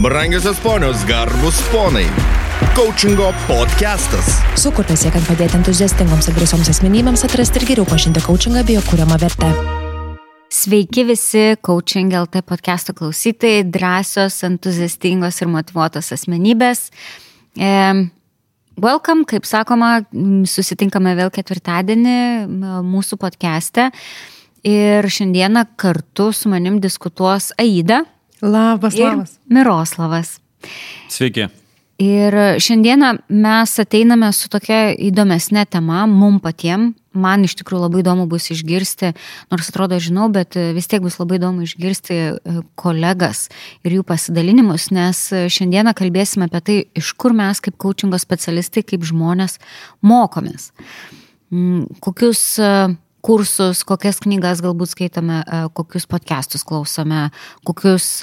Brangiosios ponios, garbus ponai. Coachingo podcastas. Sukurtas siekiant padėti entuziastingoms ir drąsioms asmenybėms atrasti ir geriau pažinti coachingą bei jo kūriamą vertę. Sveiki visi Coaching LT podcast'o klausytojai, drąsios, entuziastingos ir motivuotos asmenybės. Welcome, kaip sakoma, susitinkame vėl ketvirtadienį mūsų podcast'e. Ir šiandieną kartu su manim diskutuos Aida. Labas, ir labas. Miroslavas. Sveiki. Ir šiandieną mes ateiname su tokia įdomesnė tema, mum patiem. Man iš tikrųjų labai įdomu bus išgirsti, nors atrodo žinau, bet vis tiek bus labai įdomu išgirsti e, kolegas ir jų pasidalinimus, nes šiandieną kalbėsime apie tai, iš kur mes kaip coachingo specialistai, kaip žmonės mokomės. Mm, kokius e, kursus, kokias knygas galbūt skaitome, e, kokius podcastus klausome, kokius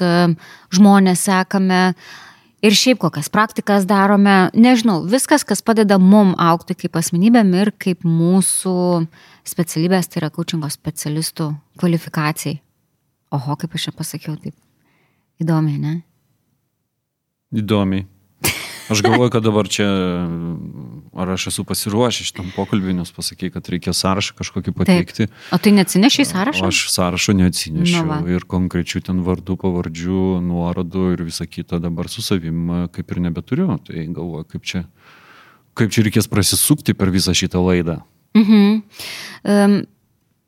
žmonės sekame ir šiaip kokias praktikas darome, nežinau, viskas, kas padeda mum aukti kaip asmenybėm ir kaip mūsų specialybės, tai yra kočingo specialistų kvalifikacijai. Oho, kaip aš čia pasakiau, taip įdomiai, ne? Įdomiai. Aš galvoju, kad dabar čia, ar aš esu pasiruošęs šitam pokalbį, nes pasakai, kad reikia sąrašą kažkokį pateikti. Taip. O tai neatsinešiai sąrašą? Aš sąrašo neatsinešiau. Nu, ir konkrečių ten vardų, pavardžių, nuorodų ir visa kita dabar su savim kaip ir nebeturiu. Tai galvoju, kaip čia, kaip čia reikės prasisukti per visą šitą laidą. Mhm. Um,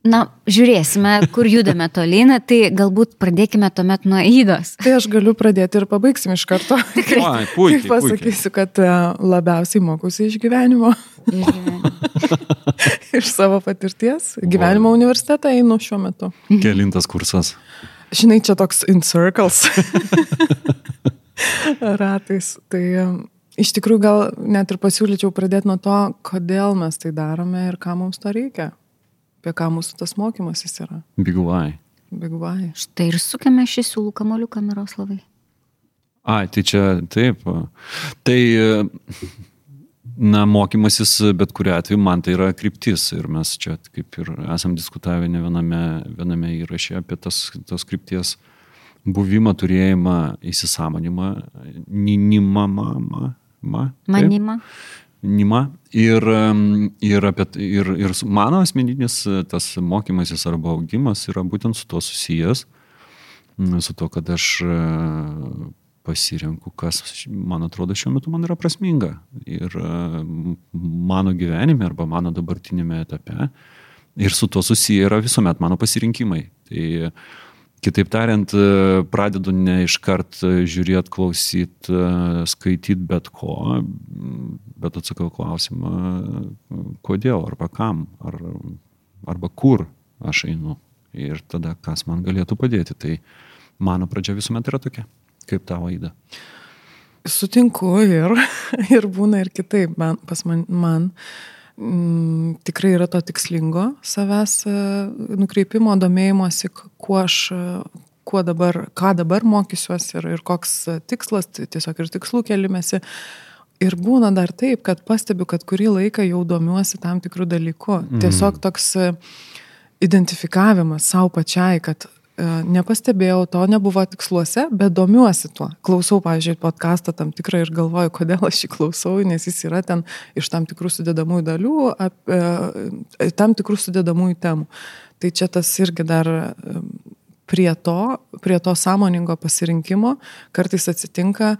Na, žiūrėsime, kur judame tolyn, tai galbūt pradėkime tuomet nuo įdos. Tai aš galiu pradėti ir pabaigsim iš karto. Tikrai. Ai, puikiai, Tik pasakysiu, kad e, labiausiai mokusi iš gyvenimo. iš savo patirties. Gyvenimo o. universitetą einu šiuo metu. Kelintas kursas. Žinai, čia toks in circles. Ratais. Tai e, iš tikrųjų gal net ir pasiūlyčiau pradėti nuo to, kodėl mes tai darome ir ką mums to reikia apie ką mūsų tas mokymasis yra. Big why. Big why. Štai ir sukame šį siūlų kamoliuką Miroslavai. Ai, tai čia taip. Tai, na, mokymasis bet kuriu atveju man tai yra kryptis ir mes čia kaip ir esam diskutavę ne viename, viename įraše apie tas, tos krypties buvimą, turėjimą, įsisamonimą, ninimą, mamą. Ma, Manimą. Nima. Ir, ir, apie, ir, ir mano asmeninis tas mokymasis arba augimas yra būtent su to susijęs, su to, kad aš e, pasirenku, kas, man atrodo, šiuo metu man yra prasminga. Ir e, mano gyvenime arba mano dabartinėme etape. Ir su to susiję yra visuomet mano pasirinkimai. Tai Kitaip tariant, e, pradedu ne iškart žiūrėti, klausyti, e, skaityti bet ko, bet atsakau klausimą, kodėl arba kam, ar, arba kur aš einu ir tada kas man galėtų padėti. Tai mano pradžia visuomet yra tokia, kaip tavo įda. Sutinku ir, ir būna ir kitaip. Man, pas man, man m, tikrai yra to tikslingo savęs e, nukreipimo, domėjimosi, kuo aš kuo dabar, ką dabar mokysiuosi ir, ir koks tikslas, tai tiesiog ir tikslų kelimėsi. Ir būna dar taip, kad pastebiu, kad kurį laiką jau domiuosi tam tikrų dalykų. Mm. Tiesiog toks e, identifikavimas savo pačiai, kad E, nepastebėjau, to nebuvo tiksluose, bet domiuosi tuo. Klausau, pavyzdžiui, podcastą tam tikrą ir galvoju, kodėl aš jį klausau, nes jis yra ten iš tam tikrų sudėdamųjų dalių, apie, tam tikrų sudėdamųjų temų. Tai čia tas irgi dar e, prie to, prie to sąmoningo pasirinkimo kartais atsitinka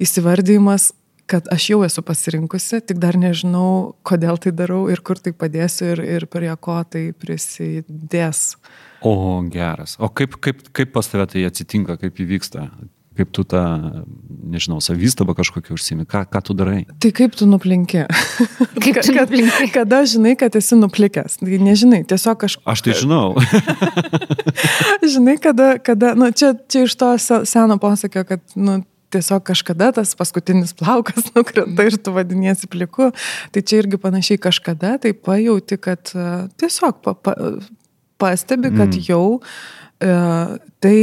įsivardymas, kad aš jau esu pasirinkusi, tik dar nežinau, kodėl tai darau ir kur tai padėsiu ir, ir prie ko tai prisidės. O geras. O kaip, kaip, kaip pas tave tai atsitinka, kaip įvyksta? Kaip tu tą, nežinau, savystabą kažkokią užsimi, ką, ką tu darai? Tai kaip tu nuplinki? Kaip tu nuplinki? Kada žinai, kad esi nuplikęs? Tai nežinai, tiesiog kažkas. Aš tai žinau. žinai, kada, kada, nu, čia, čia iš to seno posakio, kad, nu, tiesiog kažkada tas paskutinis plaukas nukrenta ir tu vadiniesi pliku. Tai čia irgi panašiai kažkada, tai pajauti, kad uh, tiesiog pa, pa, pastebi, kad mm. jau e, tai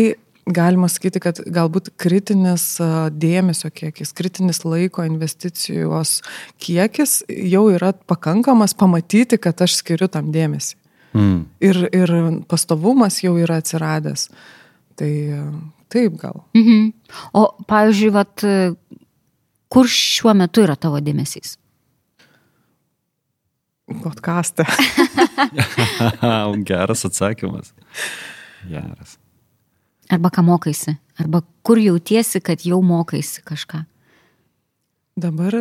galima sakyti, kad galbūt kritinis e, dėmesio kiekis, kritinis laiko investicijos kiekis jau yra pakankamas pamatyti, kad aš skiriu tam dėmesį. Mm. Ir, ir pastovumas jau yra atsiradęs. Tai taip gal. Mhm. O, pavyzdžiui, vat, kur šiuo metu yra tavo dėmesys? Podcast'e. Geras atsakymas. Geras. Arba ką mokaisi? Arba kur jautiesi, kad jau mokaisi kažką? Dabar,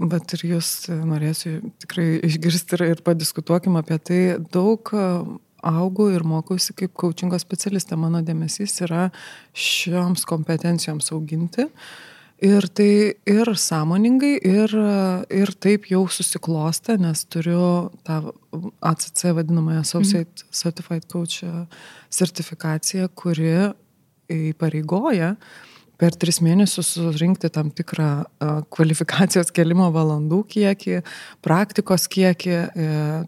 bet ir jūs norėsiu tikrai išgirsti ir, ir padiskutuokim apie tai. Daug e, augu ir mokausi kaip coachingo specialistė. Mano dėmesys yra šioms kompetencijoms auginti. Ir tai ir sąmoningai, ir, ir taip jau susiklostė, nes turiu tą ACC vadinamąją Associate mhm. Certified Coach sertifikaciją, kuri įpareigoja per tris mėnesius surinkti tam tikrą kvalifikacijos kelimo valandų kiekį, praktikos kiekį. E,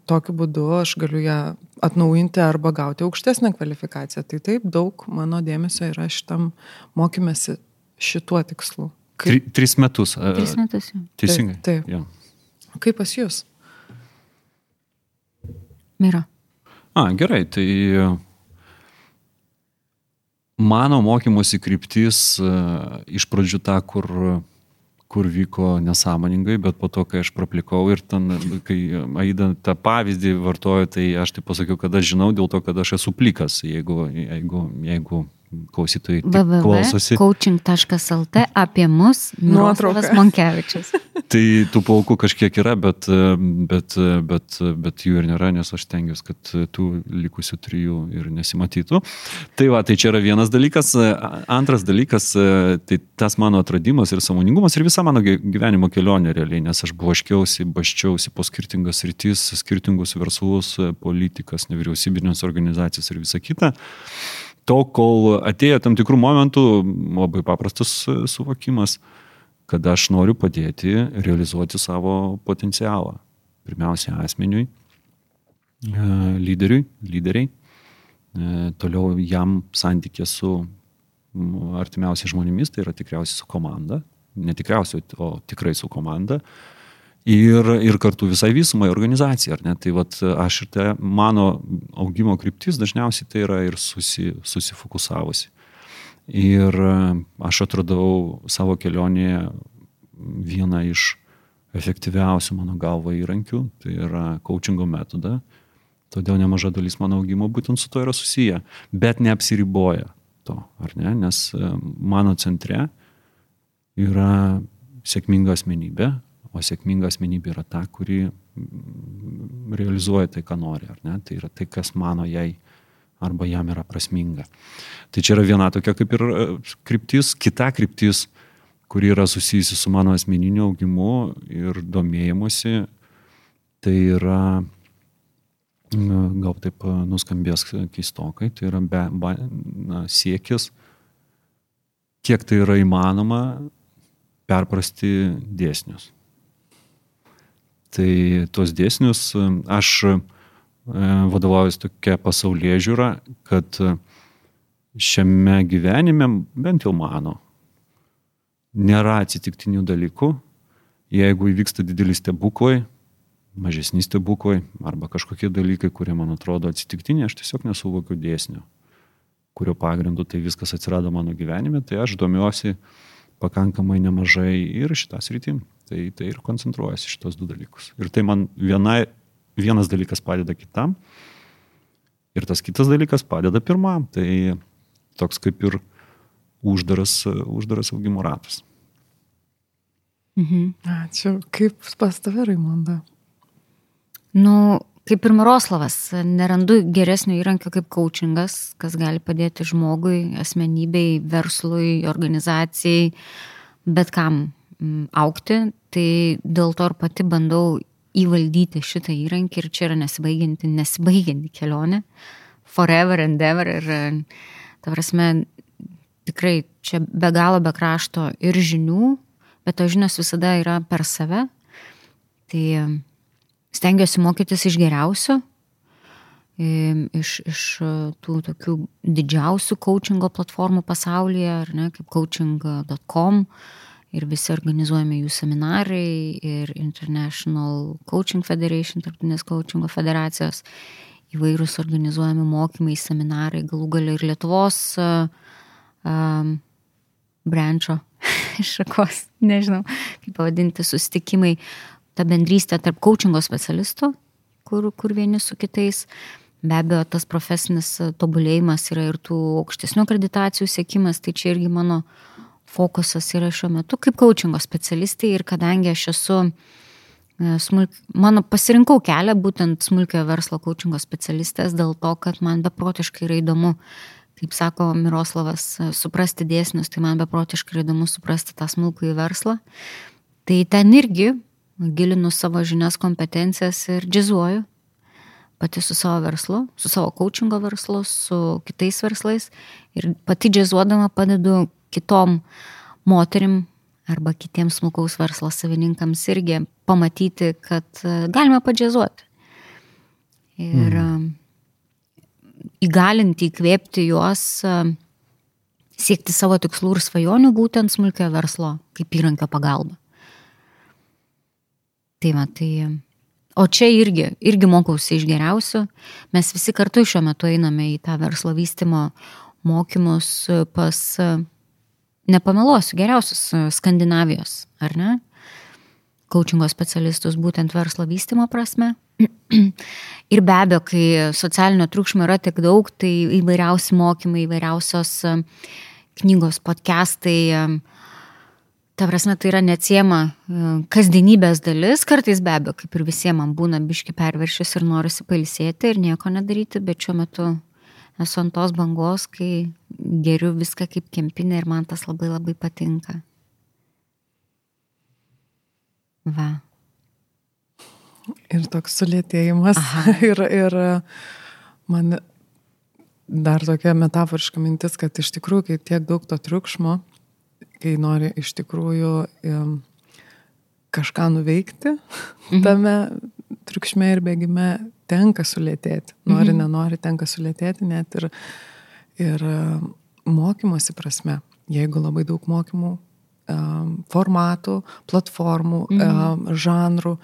tokiu būdu aš galiu ją atnaujinti arba gauti aukštesnę kvalifikaciją. Tai taip daug mano dėmesio yra šitam mokymėsi šituo tikslu. Kaip... Tri, tris metus. Tris metus. Jau. Teisingai. Taip. taip. Ja. Kaip pas jūs? Mira. A, gerai, tai mano mokymosi kryptis iš pradžių ta, kur, kur vyko nesąmoningai, bet po to, kai aš praplikau ir ten, kai Aida tą pavyzdį vartojo, tai aš tai pasakiau, kad aš žinau dėl to, kad aš esu plikas, jeigu, jeigu, jeigu klausytojai klausosi. coaching.lt apie mus Nuotraukas Monkevičius. tai tų plaukų kažkiek yra, bet, bet, bet, bet jų ir nėra, nes aš tengiuosi, kad tų likusių trijų ir nesimatytų. Tai va, tai čia yra vienas dalykas. Antras dalykas, tai tas mano atradimas ir samoningumas ir visa mano gyvenimo kelionė realiai, nes aš blaškiausi, baščiausi po skirtingas rytis, skirtingus verslus, politikas, nevyriausybinės organizacijas ir visa kita to, kol atėjo tam tikrų momentų, labai paprastas suvokimas, kad aš noriu padėti realizuoti savo potencialą. Pirmiausia, asmeniui, e, lyderiui, lyderiai, e, toliau jam santykė su artimiausiais žmonėmis, tai yra tikriausiai su komanda, ne tikriausiai, o tikrai su komanda, ir, ir kartu visai visumai organizacijai, ar ne? Tai vat, aš ir tai mano augimo kryptis dažniausiai tai yra ir susi, susifokusavusi. Ir aš atradau savo kelionėje vieną iš efektyviausių mano galvo įrankių, tai yra coachingo metodą. Todėl nemaža dalis mano augimo būtent su to yra susiję, bet neapsiriboja to, ar ne? Nes mano centre yra sėkminga asmenybė, o sėkminga asmenybė yra ta, kuri mm, realizuoja tai, ką nori, ar ne? Tai yra tai, kas mano jai arba jam yra prasminga. Tai čia yra viena tokia kaip ir e, kryptis, kita kryptis, kuri yra susijusi su mano asmeniniu augimu ir domėjimuose, tai yra, gal taip e, nuskambės keistokai, tai yra be, be, na, siekis, kiek tai yra įmanoma perprasti dėsnius. Tai tuos dėsnius aš e, vadovaujuosi tokia pasaulyje žiūra, kad e, šiame gyvenime, bent jau mano, nėra atsitiktinių dalykų. Jeigu įvyksta dideli stebuklai, mažesni stebuklai arba kažkokie dalykai, kurie man atrodo atsitiktiniai, aš tiesiog nesuvokiu dėsnio, kurio pagrindu tai viskas atsirado mano gyvenime, tai aš domiuosi pakankamai nemažai ir šitas rytim. Tai, tai ir koncentruojasi šitos du dalykus. Ir tai man viena, vienas dalykas padeda kitam, ir tas kitas dalykas padeda pirmam. Tai toks kaip ir uždaras, uždaras augimo ratas. Mhm. Ačiū. Kaip pas tave, Raimonda? Nu, kaip ir Miroslavas, nerandu geresnio įrankio kaip coachingas, kas gali padėti žmogui, asmenybei, verslui, organizacijai, bet kam aukti, tai dėl to ir pati bandau įvaldyti šitą įrankį ir čia yra nesibaigianti, nesibaigianti kelionė, forever and ever ir, ta prasme, tikrai čia be galo be krašto ir žinių, bet tos žinios visada yra per save. Tai stengiuosi mokytis iš geriausio, iš, iš tų tokių didžiausių coachingo platformų pasaulyje, ar ne, kaip coaching.com ir visi organizuojami jų seminarai ir International Coaching Federation, tarptautinės coachingo federacijos, įvairūs organizuojami mokymai, seminarai, galų galia ir Lietuvos um, brančio šakos, nežinau, kaip pavadinti, susitikimai, ta bendrystė tarp coachingo specialistų, kur, kur vieni su kitais. Be abejo, tas profesinis tobulėjimas yra ir tų aukštesnių akreditacijų sėkimas, tai čia irgi mano fokusas yra šiuo metu kaip coachingo specialistai ir kadangi aš esu e, smulk, mano pasirinkau kelią būtent smulkio verslo coachingo specialistės dėl to, kad man beprotiškai yra įdomu kaip sako Miroslavas, suprasti dėsnius, tai man beprotiškai įdomu suprasti tą smulkų į verslą. Tai ten irgi gilinu savo žinias, kompetencijas ir džizuoju pati su savo verslu, su savo coachingo verslu, su kitais verslais ir pati džizuodama padedu kitom moterim arba kitiems smulkaus verslo savininkams irgi pamatyti, kad galime padžiazuoti. Ir mm įgalinti, įkvėpti juos siekti savo tikslų ir svajonių būtent smulkio verslo kaip įrankio pagalba. Tai va, tai. O čia irgi, irgi mokausi iš geriausių. Mes visi kartu šiuo metu einame į tą verslo vystimo mokymus pas, nepameluosiu, geriausius Skandinavijos, ar ne? Coachingo specialistus būtent verslo vystimo prasme. Ir be abejo, kai socialinio triukšmo yra tiek daug, tai įvairiausi mokymai, įvairiausios e, knygos, podcastai, e, ta prasme, tai yra neatsiema e, kasdienybės dalis, kartais be abejo, kaip ir visiems man būna biški perviršis ir norisi pailsėti ir nieko nedaryti, bet šiuo metu esu ant tos bangos, kai geriu viską kaip kempinė ir man tas labai labai patinka. Va. Ir toks sulėtėjimas. Aha. Ir, ir man dar tokia metaforiška mintis, kad iš tikrųjų, kai tiek daug to triukšmo, kai nori iš tikrųjų kažką nuveikti, mhm. tame triukšme ir bėgime tenka sulėtėti. Nori, mhm. nenori, tenka sulėtėti net ir, ir mokymosi prasme. Jeigu labai daug mokymų, formatų, platformų, mhm. žanrų,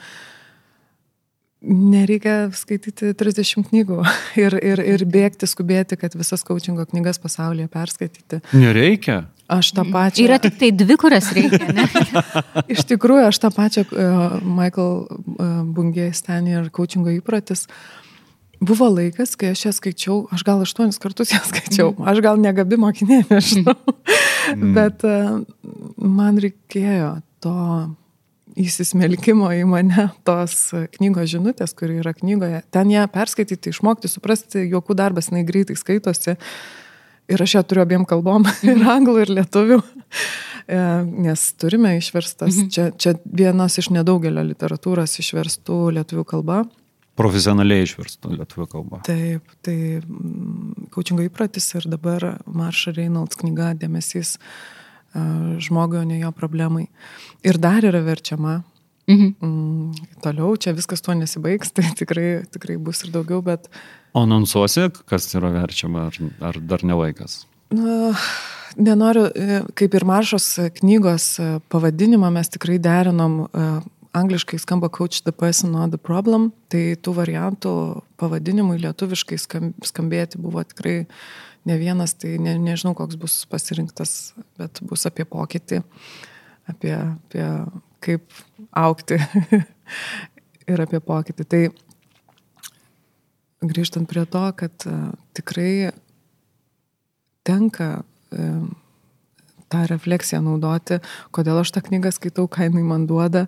Nereikia skaityti 30 knygų ir, ir, ir bėgti, skubėti, kad visas coachingo knygas pasaulyje perskaityti. Nereikia. Aš tą pačią. Yra tik tai dvi, kurias reikia, ne? Iš tikrųjų, aš tą pačią uh, Michael uh, Bungės ten ir coachingo įpratis. Buvo laikas, kai aš ją skaičiau, aš gal aštuonis kartus ją skaičiau, mhm. aš gal negabi mokinė, nežinau, mm. bet uh, man reikėjo to įsismelkimo į mane tos knygos žinutės, kuri yra knygoje. Ten ją perskaityti, išmokti, suprasti, jokų darbas, jinai greitai skaitosi. Ir aš ją turiu abiem kalbom, ir mhm. anglų, ir lietuvių. E, nes turime išverstas, mhm. čia, čia vienas iš nedaugelio literatūros išverstų lietuvių kalba. Profesionaliai išverstų lietuvių kalba. Taip, tai kaučingo mm, įpratis ir dabar Marša Reynolds knyga Dėmesys žmogui, o ne jo problemai. Ir dar yra verčiama. Mhm. Mm, toliau čia viskas tuo nesibaigs, tai tikrai, tikrai bus ir daugiau, bet... O anonsuosi, kas yra verčiama, ar, ar dar ne laikas? Na, nenoriu, e, kaip ir Maršos knygos e, pavadinimą mes tikrai derinom, e, angliškai skamba Coach the person, not the problem, tai tų variantų pavadinimui lietuviškai skambėti buvo tikrai ne vienas, tai ne, nežinau, koks bus pasirinktas, bet bus apie pokytį, apie, apie kaip aukti ir apie pokytį. Tai grįžtant prie to, kad uh, tikrai tenka uh, tą refleksiją naudoti, kodėl aš tą knygą skaitau, ką jinai man duoda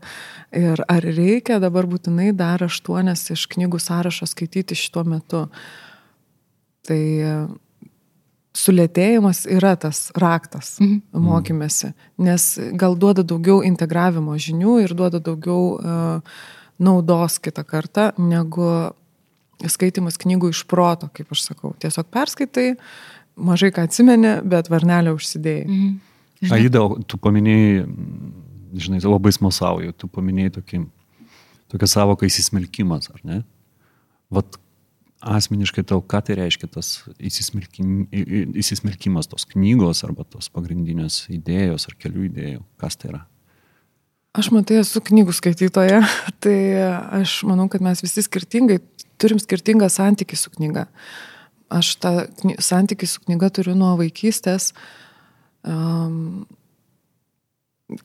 ir ar reikia dabar būtinai dar aštuonias iš knygų sąrašo skaityti šituo metu. Tai sulėtėjimas yra tas raktas mhm. mokymėsi, nes gal duoda daugiau integravimo žinių ir duoda daugiau uh, naudos kitą kartą, negu skaitimas knygų iš proto, kaip aš sakau. Tiesiog perskaitai, mažai ką atsimeni, bet varnelę užsidėjai. Mhm. Aida, tu paminėjai, žinai, labai smalsauju, tu paminėjai tokį, tokią savoką įsismelkimas, ar ne? Vat asmeniškai tau, ką tai reiškia tas įsismelkim, įsismelkimas tos knygos arba tos pagrindinės idėjos ar kelių idėjų, kas tai yra? Aš matai, esu knygų skaitytoja, tai aš manau, kad mes visi skirtingai turim skirtingą santykį su knyga. Aš tą santykį su knyga turiu nuo vaikystės. Um,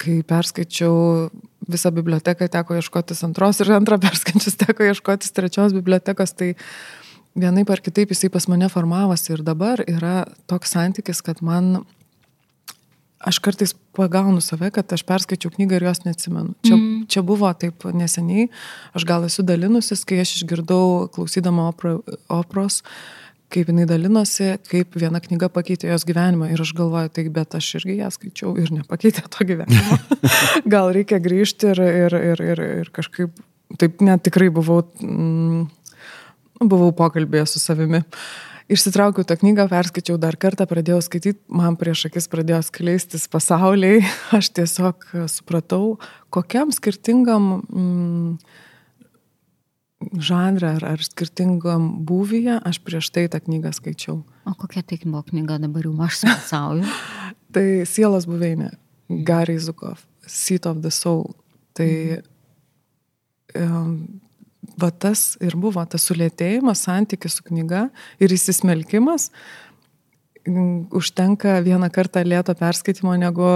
kai perskaičiau visą biblioteką, teko ieškotis antros ir antrą perskaičius teko ieškotis trečios bibliotekos, tai vienaip ar kitaip jisai pas mane formavosi ir dabar yra toks santykis, kad man aš kartais pagaunu save, kad aš perskaičiau knygą ir jos neatsimenu. Čia, mm. čia buvo taip neseniai, aš gal esu dalinusis, kai aš išgirdau klausydama opra, opros, kaip jinai dalinosi, kaip viena knyga pakeitė jos gyvenimą. Ir aš galvoju, tai bet aš irgi ją skaičiau ir nepakeitė to gyvenimo. gal reikia grįžti ir, ir, ir, ir, ir kažkaip, taip net tikrai buvau, mm, buvau pokalbėje su savimi. Išsitraukiau tą knygą, perskaičiau dar kartą, pradėjau skaityti, man prieš akis pradėjo skleistis pasauliai, aš tiesiog supratau, kokiam skirtingam mm, žanrą ar, ar skirtingam būvyje aš prieš tai tą knygą skaičiau. O kokia tai buvo knyga dabar jau aš smalsauju? tai Sielos buveinė, Gary Zukov, Seat of the Soul. Tai um, va tas ir buvo tas sulėtėjimas, santykis su knyga ir įsismelkimas. Užtenka vieną kartą lėto perskaitimo, negu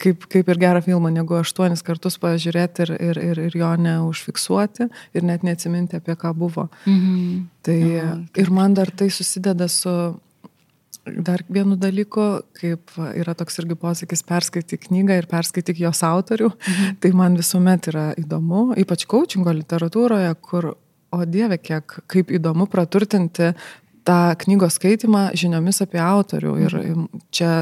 kaip, kaip ir gerą filmą, negu aštuonis kartus pažiūrėti ir, ir, ir, ir jo neužfiksuoti ir net neatsiminti, apie ką buvo. Mhm. Tai ir man dar tai susideda su Dar vienu dalyku, kaip yra toks irgi posakis, perskaityk knygą ir perskaityk jos autorių, mhm. tai man visuomet yra įdomu, ypač coachingo literatūroje, kur, o dieve, kiek kaip įdomu praturtinti tą knygos skaitimą žiniomis apie autorių. Ir mhm. čia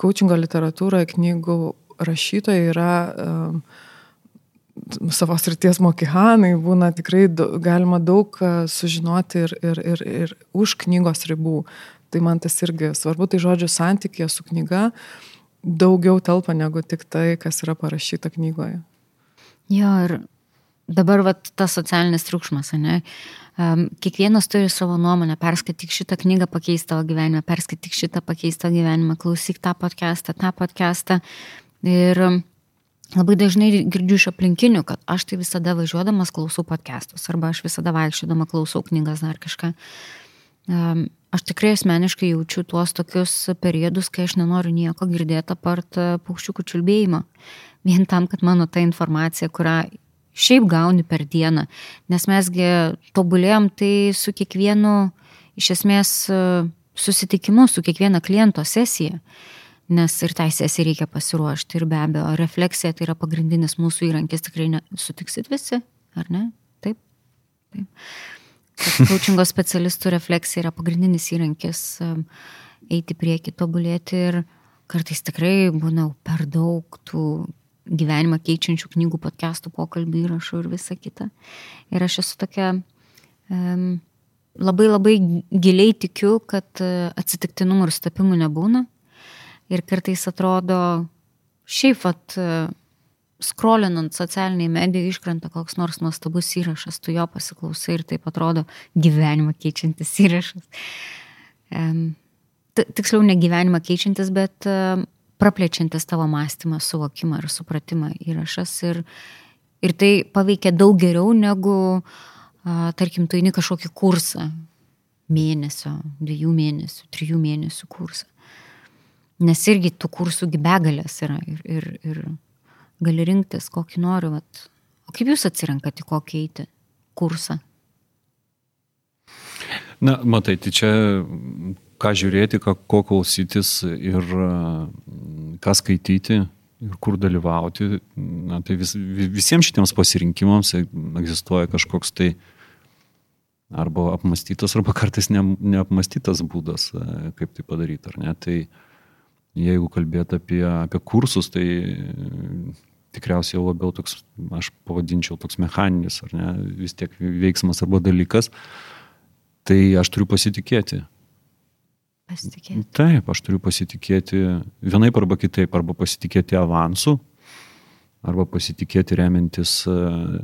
coachingo literatūroje knygų rašytojai yra um, savo srities mokihanai, būna tikrai galima daug sužinoti ir, ir, ir, ir už knygos ribų. Tai man tas irgi svarbu, tai žodžiu santykė su knyga daugiau telpa negu tik tai, kas yra parašyta knygoje. Jo, ir dabar vat, tas socialinis triukšmas, ne? Um, kiekvienas turi savo nuomonę, perskaityk šitą knygą, pakeis tavo gyvenimą, perskaityk šitą, pakeis tavo gyvenimą, klausyk tą podcastą, tą podcastą. Ir labai dažnai girdžiu iš aplinkinių, kad aš tai visada važiuodamas klausau podcastus, arba aš visada vaikščiodama klausau knygas ar kažką. Um, Aš tikrai asmeniškai jaučiu tuos tokius periodus, kai aš nenoriu nieko girdėti apart e, paukščiukų čiulbėjimo. Vien tam, kad mano ta informacija, kurią šiaip gauni per dieną, nes mesgi tobulėjom tai su kiekvienu, iš esmės, e, susitikimu, su kiekviena kliento sesija. Nes ir tai sesijai reikia pasiruošti ir be abejo, refleksija tai yra pagrindinis mūsų įrankis, tikrai ne, sutiksit visi, ar ne? Taip. Taip kad coachingo specialistų refleksija yra pagrindinis įrankis eiti prieki, tobulėti ir kartais tikrai būna per daug tų gyvenimą keičiančių knygų, podcastų, pokalbių įrašų ir visa kita. Ir aš esu tokia um, labai labai giliai tikiu, kad uh, atsitiktinumų ir stapimų nebūna. Ir kartais atrodo, šiaip uh, skrolinant socialiniai medijai iškrenta koks nors nuostabus įrašas, tu jo pasiklausai ir taip atrodo gyvenimą keičiantis įrašas. Tiksliau, ne gyvenimą keičiantis, bet praplečiantis tavo mąstymą, suvokimą ir supratimą įrašas. Ir, ir tai paveikia daug geriau negu, tarkim, tu eini kažkokį kursą mėnesio, dviejų mėnesių, trijų mėnesių kursą. Nes irgi tų kursų begalės yra. Ir, ir, ir gali rinktis, kokį nori. Vat. O kaip jūs atsirenkate, kokį eiti kursą? Na, matai, tai čia ką žiūrėti, ką, ko klausytis ir ką skaityti ir kur dalyvauti. Na, tai vis, visiems šitiems pasirinkimams egzistuoja kažkoks tai arba apmastytas, arba kartais ne, neapmastytas būdas, kaip tai padaryti, ar ne. Tai jeigu kalbėt apie, apie kursus, tai tikriausiai labiau toks, aš pavadinčiau toks mechaninis, ar ne, vis tiek veiksmas arba dalykas, tai aš turiu pasitikėti. Pasitikėti. Taip, aš turiu pasitikėti vienaip arba kitaip, arba pasitikėti avansu, arba pasitikėti remiantis, e,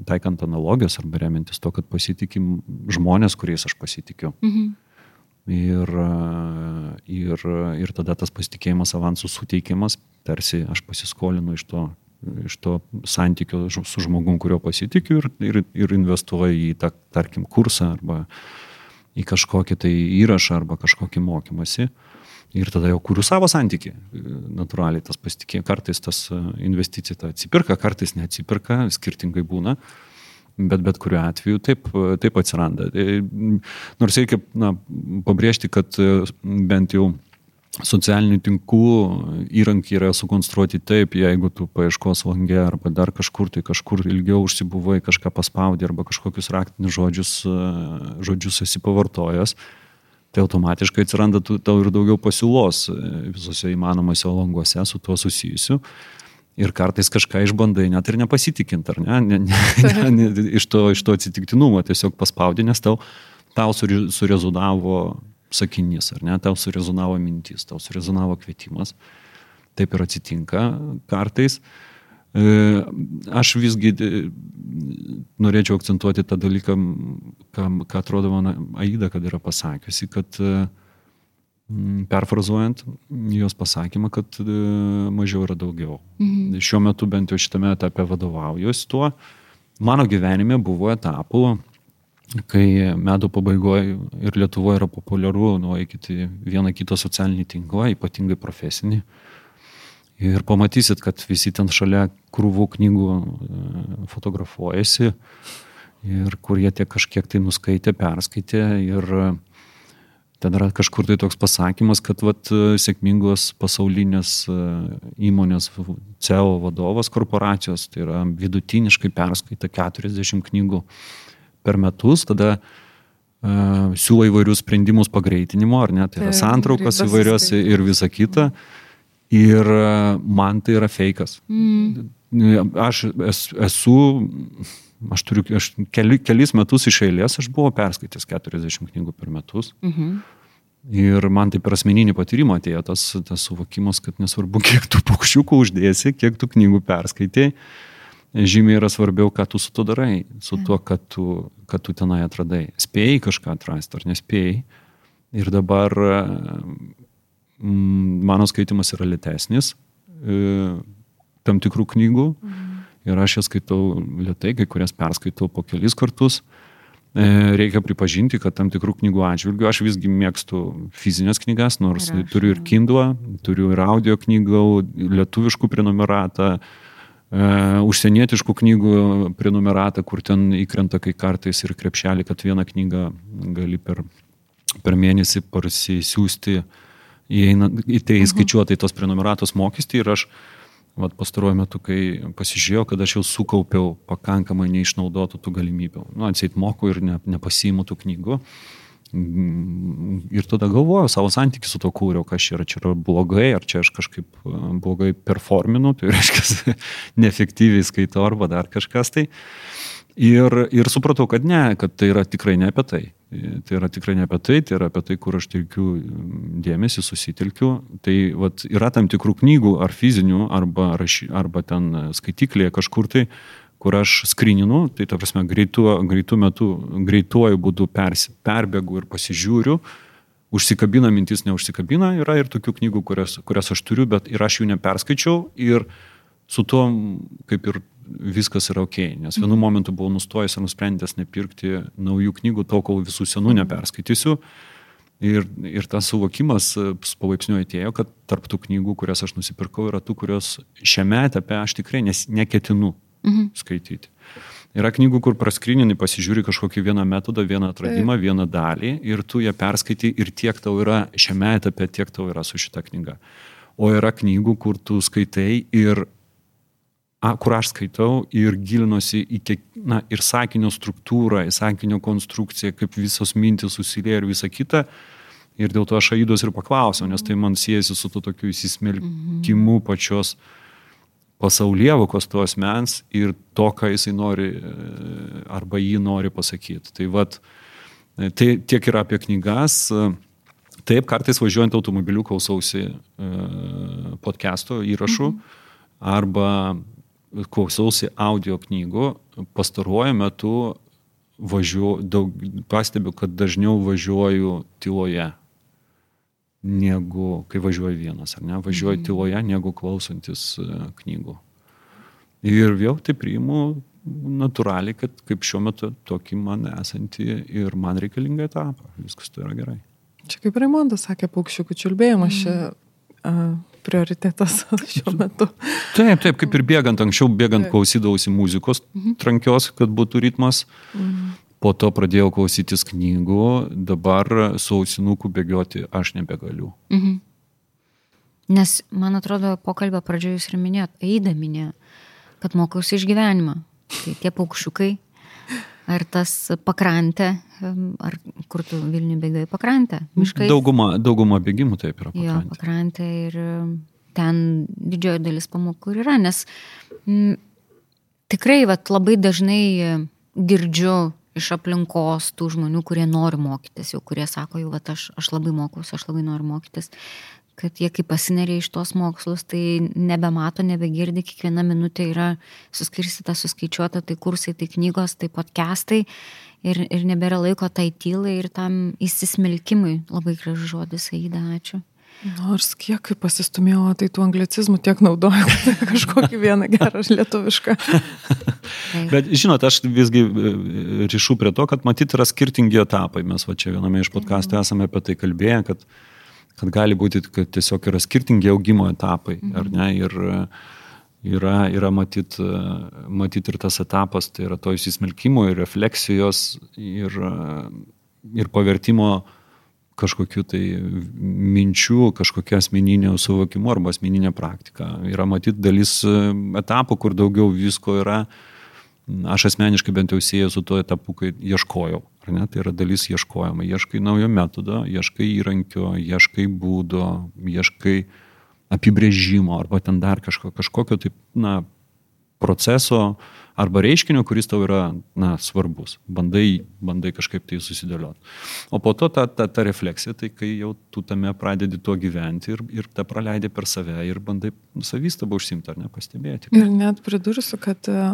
taikant analogijas, arba remiantis to, kad pasitikim žmonės, kuriais aš pasitikiu. Mhm. Ir, ir, ir tada tas pasitikėjimas avansų suteikimas, tarsi aš pasiskolinu iš to iš to santykio su žmogum, kurio pasitikiu ir, ir, ir investuoju į tą, tarkim, kursą arba į kažkokį tai įrašą arba kažkokį mokymasi. Ir tada jau kūriu savo santykį. Natūraliai tas pasitikė, kartais tas investicija ta atsipirka, kartais neatsipirka, skirtingai būna. Bet bet kuriuo atveju taip, e, taip atsiranda. E, nors reikia na, pabrėžti, kad bent jau socialinių tinklų įrankiai yra sukonstruoti taip, jeigu tu paieškos langė arba dar kažkur tai kažkur ilgiau užsibuvai, kažką paspaudė arba kažkokius raktinius žodžius, žodžius esi pavartojęs, tai automatiškai atsiranda tau ir daugiau pasiūlos e, visose įmanomose languose su tuo susijusiu. Ir kartais kažką išbandai, net ir nepasitikint, ar ne, ne, ne, ne, ne iš, to, iš to atsitiktinumo tiesiog paspaudė, nes tau, tau surezonavo sakinys, ar ne, tau surezonavo mintis, tau surezonavo kvietimas. Taip ir atsitinka kartais. Uh, E, aš visgi e, norėčiau akcentuoti tą dalyką, ką, ką atrodo man Aida, kad yra pasakiusi, kad e, perfrazuojant jos pasakymą, kad mažiau yra daugiau. Mhm. Šiuo metu bent jau šitame etape vadovaujuosi tuo. Mano gyvenime buvo etapų, kai metų pabaigoje ir Lietuvoje yra populiaru nueikite vieną kitą socialinį tinklą, ypatingai profesinį. Ir pamatysit, kad visi ten šalia krūvų knygų e, fotografuojasi ir kur jie tiek kažkiek tai nuskaitė, perskaitė ir e, ten yra kažkur tai toks pasakymas, kad vat, e, sėkmingos pasaulinės įmonės CEO vadovas korporacijos, tai yra vidutiniškai perskaita 40 knygų per metus, tada uh, siūlo įvairius sprendimus pagreitinimo, ar ne, tai yra santraukos įvairios ir visa kita. Mm Ir e, man tai yra fejkas. Mm. Aš esu, aš turiu, aš keli, kelis metus iš eilės aš buvau perskaitęs 40 knygų per metus. Mm -hmm. Ir man tai per asmeninį patyrimą atėjo tas, tas suvokimas, kad nesvarbu, kiek tu paukščiukų uždėsi, kiek tu knygų perskaitai, žymiai yra svarbiau, ką tu su to darai, su tuo, kad tu, kad tu tenai atradai. Spėjai kažką atrasti ar nespėjai. Ir dabar Mm, mano skaitimas yra lėtesnis e, tam tikrų knygų. Ir aš jas skaitau lietai, kai kurias perskaitau po kelis kartus. E, reikia pripažinti, kad tam tikrų knygų atžvilgių aš visgi mėgstu fizinės knygas, nors ir turiu ir Kindle, turiu ir audio knygų, lietuviškų prenumeratą, uh, užsienietiškų knygų prenumeratą, kur ten įkrenta kai kartais ir krepšelį, kad vieną knygą gali per, per mėnesį parsisiųsti. uh, įeina į tai įskaičiuota į tos prenumeratos mokestį ir aš vat, pastaruoju metu, kai pasižiūrėjau, kad aš jau sukaupiau pakankamai neišnaudotų tų galimybių. Nu, atseit moku ir ne, nepasiimu tų knygų. Ir tada galvoju savo santykių su to kūriau, kas čia yra, čia yra blogai, ar čia aš kažkaip e, blogai performinu, tai reiškia, neefektyviai skaitau arba dar kažkas tai. Ir, ir supratau, kad ne, kad tai yra tikrai ne apie tai. Tai yra tikrai ne apie tai, tai yra apie tai, kur aš telkiu dėmesį, susitelkiu. Tai vat, yra tam tikrų knygų ar fizinių, arba, raši, arba ten skaitiklėje kažkur tai, kur aš skrininu, tai ta prasme greitu, greitu metu, greituoju būdu pers, perbėgu ir pasižiūriu, užsikabina mintis, neužsikabina, yra ir tokių knygų, kurias, kurias aš turiu, bet ir aš jų neperskaičiau ir su tuo kaip ir viskas yra ok, nes vienu momentu buvau nustojęs ir nusprendęs nepirkti naujų knygų, to, kol visų senų neperskaitysiu. Ir, ir tas suvokimas e, palaipsniui atėjo, kad tarp tų knygų, kurias aš nusipirkau, yra tų, kurios šiame etape aš tikrai nes, neketinu mhm. skaityti. Yra knygų, kur praskrininai pasižiūri kažkokį vieną metodą, vieną atradimą, tai. vieną dalį ir tu ją perskaitai ir tiek tau yra šiame etape, tiek tau yra su šita knyga. O yra knygų, kur tu skaitai ir kur aš skaitau ir gilinuosi į kiek, na, ir sakinio struktūrą, į sakinio konstrukciją, kaip visos mintis susilieja ir visa kita. Ir dėl to aš Aidos ir paklausiau, nes tai man siejasi su to tokiu įsismelkimu pačios pasaulievokos to asmens ir to, ką jisai nori e, arba jį nori pasakyti. Tai vad, e, tai tiek yra apie knygas. Taip, kartais važiuojant automobiliu klausausi e, podcast'o įrašų mhm. arba klausausi audio knygų, pastaruoju metu važiuoju, daug, pastebiu, kad dažniau važiuoju tyloje, negu kai važiuoju vienas, ar ne, važiuoju mm. tyloje, negu klausantis e, knygų. Ir vėl tai priimu natūraliai, kad kaip šiuo metu tokį man esantį ir man reikalingą etapą. Viskas tai yra gerai. Čia kaip Raimondas sakė, paukščiukų čiulbėjimas čia a, prioritetas šiuo metu. Taip, taip, kaip ir bėgant, anksčiau bėgant Taip. klausydavausi muzikos trankios, kad būtų ritmas. Po to pradėjau klausytis knygų, dabar su ausinuku bėgioti aš nebegaliu. Mhm. Nes, man atrodo, pokalbio pradžioje jūs ir minėjot, eidami kad mokiausi iš gyvenimo. Tai tie paukščiukai, ar tas pakrantė, ar kur tu Vilnių bėgai pakrantę, miškai. Dauguma, dauguma bėgimų taip yra. Jo, pakrantė. pakrantė ir ten didžioji dalis pamokų yra, nes m, tikrai vat, labai dažnai girdžiu iš aplinkos tų žmonių, kurie nori mokytis, jau kurie sako, jau vat, aš, aš labai mokuosi, aš labai noriu mokytis, kad jie kaip pasineria iš tos mokslus, tai nebemato, nebegirdi, kiekviena minutė yra suskirstyta, suskaičiuota, tai kursai, tai knygos, tai podcastai ir, ir nebėra laiko tai tylai ir tam įsismelkimui. Labai gražus žodis, Aida, ačiū. Nors kiek kaip pasistumėjau, tai tų anglicizmų tiek naudoju, kad kažkokį vieną gerą lietuvišką. Bet žinot, aš visgi e, ryšiu prie to, kad matyt yra skirtingi etapai. Mes va čia viename iš podkastų esame apie tai kalbėję, kad, kad gali būti, kad tiesiog yra skirtingi augimo etapai, ar ne? Ir yra, yra matyt, matyt ir tas etapas, tai yra to įsismelkimo ir refleksijos ir, ir pavertimo kažkokiu tai minčių, kažkokia asmeninio suvokimo arba asmeninė praktika. Yra matyt dalis etapų, kur daugiau visko yra. Aš asmeniškai bent jau sieju su tuo etapu, kai ieškojau. Ar ne? Tai yra dalis ieškojimo. Ieškai naujo metodo, ieškai įrankio, ieškai būdo, ieškai apibrėžimo arba ten dar kažko, kažkokio taip, na, proceso arba reiškinio, kuris tau yra, na, svarbus. Bandai, bandai kažkaip tai susidėlioti. O po to ta, ta, ta refleksija, tai kai jau tu tame pradedi tuo gyventi ir, ir tą praleidai per save ir bandai savystabą užsimti ar nepastebėti. Ir net pridursiu, kad e,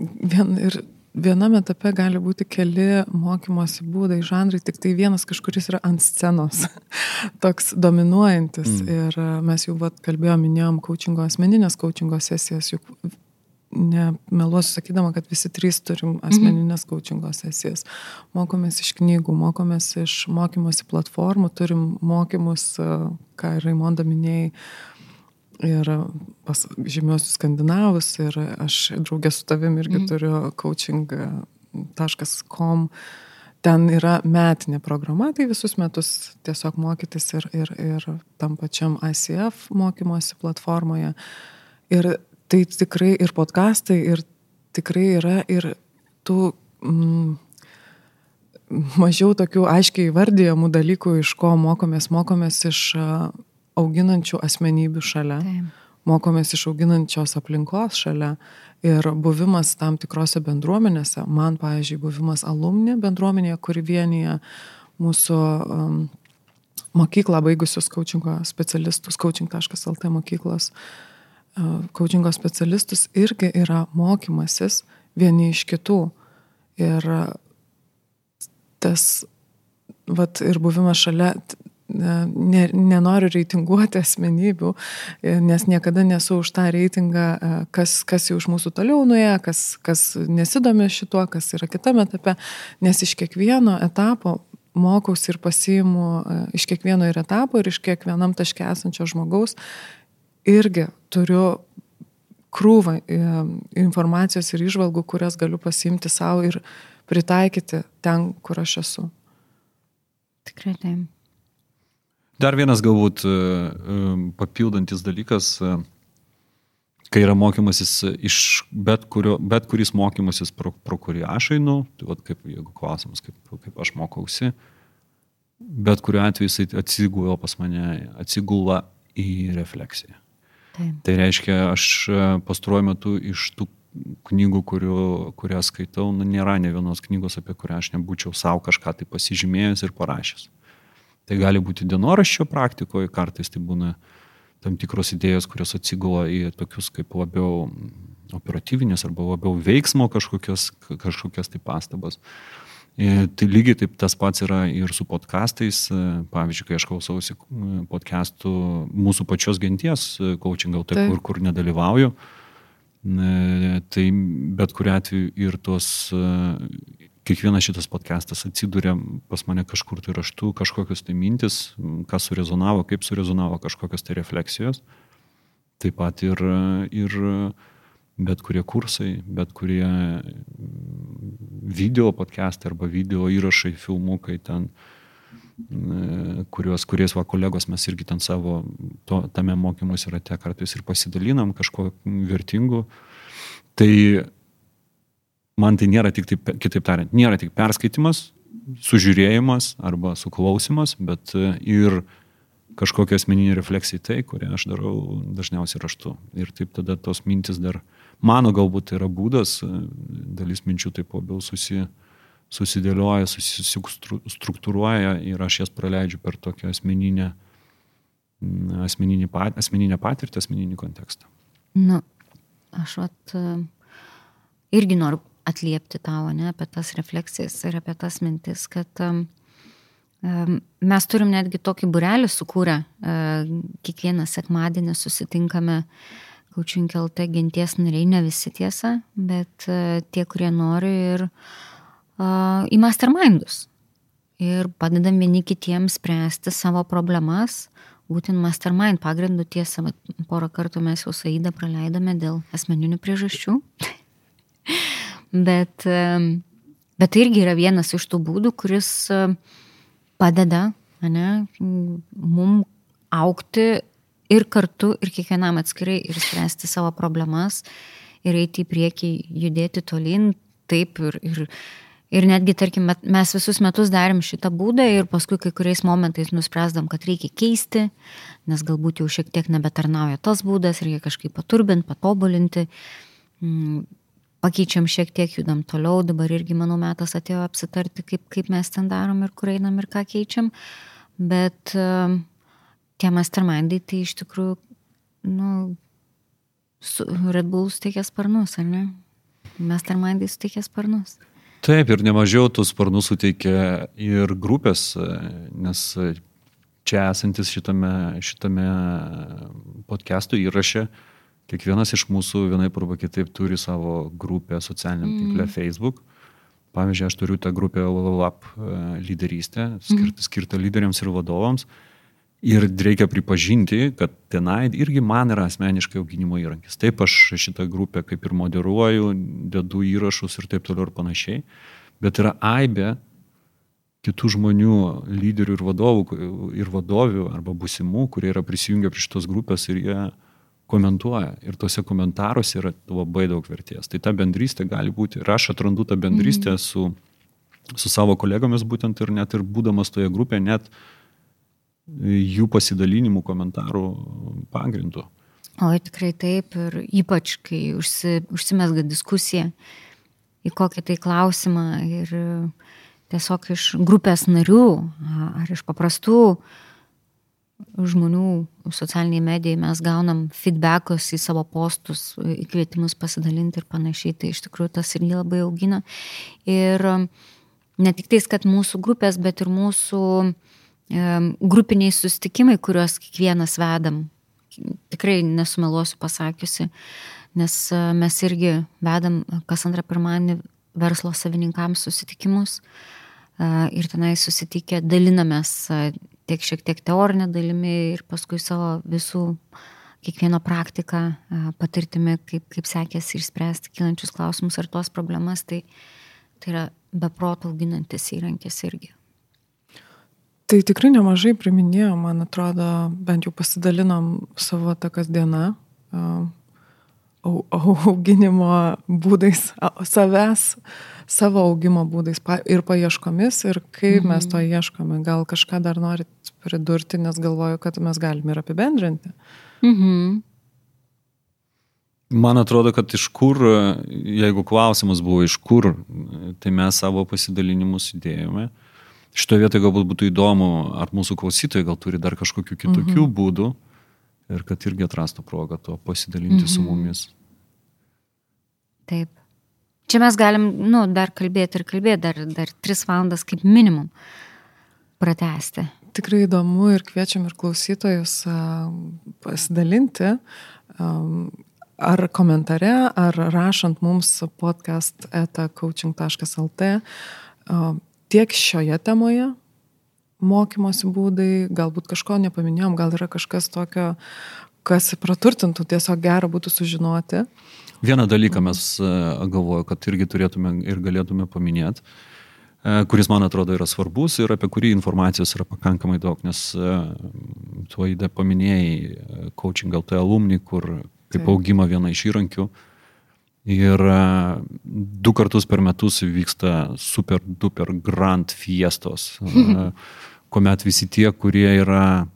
vien, ir viename etape gali būti keli mokymosi būdai, žanrai, tik tai vienas kažkuris yra ant scenos, toks dominuojantis. Mm. Ir e, mes jau vat, kalbėjom, minėjom coachingo, asmeninės coachingo sesijas, juk nemeluosiu sakydama, kad visi trys turim asmeninės coachingo sesijas. Mokomės iš knygų, mokomės iš mokymosi platformų, turim mokymus, e, ką Raimonda minėjai, ir pas žymiosius skandinavus, ir aš draugė su tavim irgi mm. turiu coaching.com. Ten yra metinė programa, tai visus metus tiesiog mokytis ir, ir, ir tam pačiam ICF mokymosi platformoje. Ir tai tikrai ir podkastai, ir tikrai yra ir tų mm, mažiau tokių aiškiai įvardyjamų dalykų, iš ko mokomės. Mokomės iš a, auginančių asmenybių šalia, Taip. mokomės iš auginančios aplinkos šalia. Ir buvimas tam tikrose bendruomenėse, man, pavyzdžiui, buvimas alumni bendruomenėje, kuri vienyje mūsų um, mokyklą baigusius coachingo specialistus, coaching.lt mokyklos uh, coachingo specialistus, irgi yra mokymasis vieni iš kitų. Ir tas, vat, ir buvimas šalia, ne, nenoriu reitinguoti asmenybių, e, nes niekada nesu už tą reitingą, e, kas, kas jau iš mūsų toliau nuėjo, kas, kas nesidomi šituo, kas yra kitame etape, nes iš kiekvieno etapo mokausi ir pasiimu e, iš kiekvieno ir etapo ir iš kiekvienam taške esančio žmogaus irgi turiu krūvą informacijos ir išvalgų, kurias galiu pasiimti savo ir pritaikyti ten, kur aš esu. Tikrai taip. Dar vienas galbūt e, e, papildantis dalykas, e, kai yra mokymasis iš bet, kurio, bet kuris mokymasis, pro, pro kurį aš einu, tai vat, kaip, jeigu klausimas, kaip, kaip aš mokausi, bet kuriuo atveju jisai atsigula pas mane, atsigula į refleksiją. taip. Tai reiškia, aš pastaruoju metu iš tų knygų, kurių, kurias skaitau, nu, nėra ne vienos knygos, apie kurią aš nebūčiau savo kažką tai pasižymėjęs ir parašęs. Tai gali būti dienoraščio praktikoje, kartais tai būna tam tikros idėjos, kurios atsigula į tokius kaip labiau operatyvinės arba labiau veiksmo kažkokios, kažkokias tai pastabas. E, Tai lygiai taip tas pats yra ir su podkastais. E, Pavyzdžiui, kai aš klausausi e, podkastų mūsų pačios genties, coaching gal taip, Taip. kur, kur nedalyvauju, tai bet kuriu atveju ir tos kiekvienas šitas podcastas atsiduria pas mane kažkur tai raštu, kažkokios tai mintis, kas surezonavo, kaip surezonavo, kažkokios tai refleksijos. Taip pat ir, ir bet kurie kursai, bet kurie video podcastai arba video įrašai, filmukai ten, kuriuos, kuriais va kolegos mes irgi ten savo to, tame mokymuose rate kartais ir pasidalinam kažko vertingu. Tai man tai nėra tik taip, kitaip tariant, nėra tik perskaitimas, sužiūrėjimas arba suklausimas, bet e, ir kažkokia asmeninė refleksija į tai, kurią aš darau dažniausiai raštu. Ir taip tada tos mintis dar, mano galbūt tai yra būdas, e, dalis minčių taip labiau susi, susidėlioja, susistruktūruoja ir aš jas praleidžiu per tokią asmeninę, asmeninį, asmeninę patirtį, asmeninį kontekstą. Nu, aš vat, e, irgi noriu atliepti tau, ne, apie tas refleksijas ir apie tas mintis, kad um, mes turim netgi tokį burelį sukūrę, uh, kiekvieną sekmadienį susitinkame Kaučinkelt genties nariai, ne visi tiesa, bet uh, tie, kurie nori ir uh, į mastermindus. Ir padedam vieni kitiems spręsti savo problemas, būtent mastermind pagrindu tiesa, porą kartų mes jau Saidą praleidome dėl asmeninių priežasčių. Bet, bet tai irgi yra vienas iš tų būdų, kuris padeda ne, mum aukti ir kartu, ir kiekvienam atskirai, ir spręsti savo problemas, ir eiti į priekį, judėti tolin, taip, ir, ir, ir netgi, tarkim, mes visus metus darėm šitą būdą ir paskui kai kuriais momentais nuspręsdam, kad reikia keisti, nes galbūt jau šiek tiek nebetarnauja tas būdas, reikia kažkaip paturbinti, patobulinti. Pakeičiam šiek tiek, judam toliau, dabar irgi, manau, metas atėjo apsitarti, kaip, kaip mes ten darom ir kur einam ir ką keičiam. Bet uh, tie mastermindai tai iš tikrųjų, nu, Red Bull suteikia sparnus, ar ne? Mastermindai suteikia sparnus. Taip, ir nemažiau tų sparnų suteikia ir grupės, nes čia esantis šitame, šitame podcast'ų įraše uh, Kiekvienas iš mūsų vienaip arba kitaip turi savo grupę socialiniam mm. tinkle Facebook. Pavyzdžiui, aš turiu tą grupę LAP e, lyderystę, skirtą, mm. skirtą lyderiams ir vadovams. Ir reikia pripažinti, kad tenai irgi man yra asmeniškai auginimo įrankis. Taip, aš šitą grupę kaip ir moderuoju, dedu įrašus ir taip toliau ir panašiai. Bet yra aibė kitų žmonių, lyderių ir vadovų, ir vadovių arba busimų, kurie yra prisijungę prie šitos grupės ir jie komentuoja ir tuose komentaruose yra labai daug vertės. Tai ta bendrystė gali būti, ir aš atrandu tą bendrystę mm. su, su savo kolegomis būtent ir net ir būdamas toje grupėje, net jų pasidalinimų komentarų pagrindu. O tikrai taip ir ypač, kai užsi, užsimesga diskusija į kokį tai klausimą ir tiesiog iš grupės narių ar iš paprastų uh, žmonių socialiniai medijai mes gaunam feedbackus į savo postus, į kvietimus pasidalinti ir panašiai, tai iš tikrųjų tas irgi labai augina. Ir um, ne tik tais, kad mūsų grupės, bet ir mūsų grupiniai sustikimai, kuriuos kiekvienas vedam. Tikrai nesumeluosiu pasakiusi, nes uh, mes irgi vedam kas antrą pirmąjį verslo savininkams susitikimus uh, ir tenai susitikę dalinamės uh, tiek šiek tiek teorinė dalimi ir paskui savo visų kiekvieno praktiką, patirtimi, kaip, kaip sekėsi išspręsti kilančius klausimus ar tuos problemas, tai, tai yra beproto auginantis įrankis irgi. Tai tikrai nemažai priminėjo, man atrodo, bent jau pasidalinom savo tą kasdieną auginimo būdais savęs savo augimo būdais ir paieškomis, ir kaip mhm. mes to ieškome. Gal kažką dar norit pridurti, nes galvoju, kad mes galime ir apibendrinti. Mhm. Man atrodo, kad iš kur, jeigu klausimas buvo iš kur, tai mes savo pasidalinimus įdėjome. Šitoje vietoje galbūt būtų įdomu, ar mūsų klausytojai gal turi dar kažkokių kitokių mhm. būdų ir kad irgi atrastų progą to pasidalinti mhm. su mumis. Taip. Čia mes galim, nu, dar kalbėti ir kalbėti, dar, dar tris valandas kaip minimum pratesti. Tikrai įdomu ir kviečiam ir klausytojus pasidalinti. ar komentare, ar rašant mums podcast etacoaching.lt tiek šioje temoje, mokymosi būdai, galbūt kažko nepaminėjom, gal yra kažkas tokio, kas praturtintų, tiesiog gera būtų sužinoti. Vieną dalyką mes e, galvoju, kad irgi turėtume ir galėtume paminėti, e, kuris man atrodo yra svarbus ir apie kurį informacijos yra pakankamai daug, nes e, tuo įdė paminėjai coaching LT alumni, kur kaip augimo viena iš įrankių. Ir du kartus per metus vyksta super duper grand fiestos, kuomet visi tie, kurie yra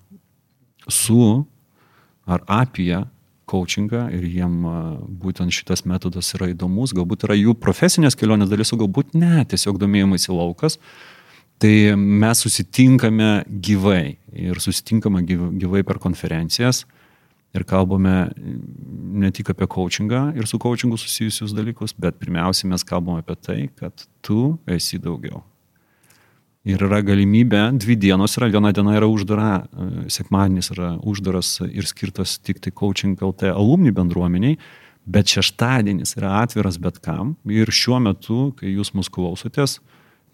su ar apie coachingą ir jiem būtent šitas metodas yra įdomus, galbūt yra jų profesinės kelionės dalis, o galbūt ne, tiesiog domėjimais į laukas. Tai mes susitinkame gyvai ir susitinkame gyvai per konferencijas ir kalbame ne tik apie coachingą ir su coachingu susijusius dalykus, bet pirmiausia mes kalbame apie tai, kad tu esi daugiau. Ir yra galimybė, dvi dienos yra, viena diena yra uždara, e, sekmadienis yra uždaras ir skirtas tik tai coaching LT alumni bendruomeniai, bet šeštadienis yra atviras bet kam. Ir šiuo metu, kai jūs mus klausotės,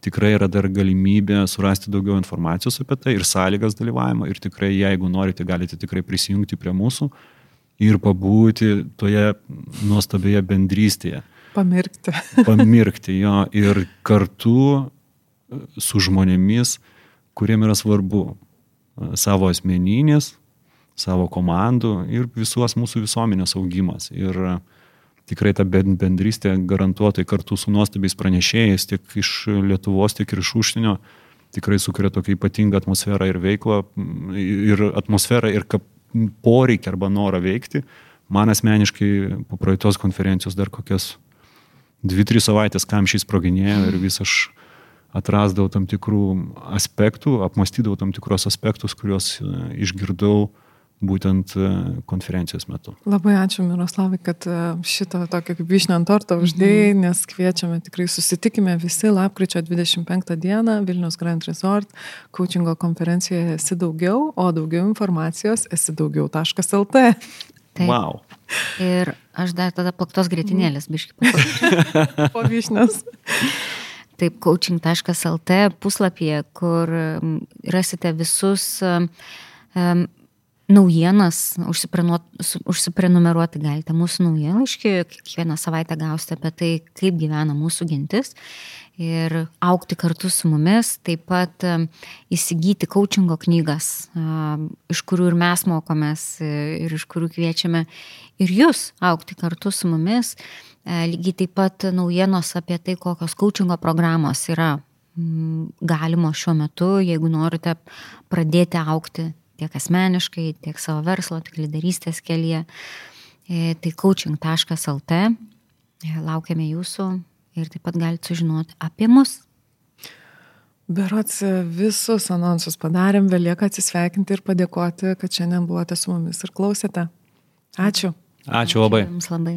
tikrai yra dar galimybė surasti daugiau informacijos apie tai ir sąlygas dalyvavimo. Ir tikrai, jeigu norite, galite tikrai prisijungti prie mūsų ir pabūti toje nuostabioje bendrystėje. Pamirkti. Pamirkti jo ir kartu su žmonėmis, kuriem yra svarbu savo asmeninis, savo komandų ir visos mūsų visuomenės augimas. Ir tikrai ta bendrystė garantuotai kartu su nuostabiais pranešėjais tiek iš Lietuvos, tiek ir iš užsienio tikrai sukuria tokią ypatingą atmosferą ir veiklą, ir atmosferą, ir poreikį arba norą veikti. Man asmeniškai po praeitos konferencijos dar kokias dvi, tris savaitės kamšys sproginėjo ir vis aš atrasdavau tam tikrų aspektų, apmastydavau tam tikrus aspektus, kuriuos e, išgirdau būtent e, konferencijos metu. Labai ačiū Miroslavai, kad e, šitą tokią kaip višnę ant torto uždėjai, mhm. nes kviečiame tikrai susitikime visi lapkričio 25 dieną Vilnius Grand Resort coachingo konferencijoje esi daugiau, o daugiau informacijos esi daugiau.lt. Taip. Wow. Ir aš dar tada plaktos greitinėlės biškai. po vyšnios taip coaching.lt puslapyje, kur rasite visus um, naujienas, užsiprenumeruoti galite mūsų naujienlaiškį, kiekvieną savaitę gausite apie tai, kaip gyvena mūsų gentis ir aukti kartu su mumis, taip pat įsigyti coachingo knygas, iš kurių ir mes mokomės ir iš kurių kviečiame ir jūs aukti kartu su mumis. E, lygiai taip pat naujienos apie tai, kokios coachingo programos yra galimo šiuo metu, jeigu norite pradėti aukti tiek asmeniškai, tiek savo verslo, tiek lyderystės kelyje. E, tai coaching.lt. E, laukiame jūsų ir taip pat galite sužinoti apie mus. Berots visus anonsus padarėm, vėlieka atsisveikinti ir padėkoti, kad šiandien buvote su mumis ir klausėte. Ačiū. Ačiū labai. Ačiū Jums labai.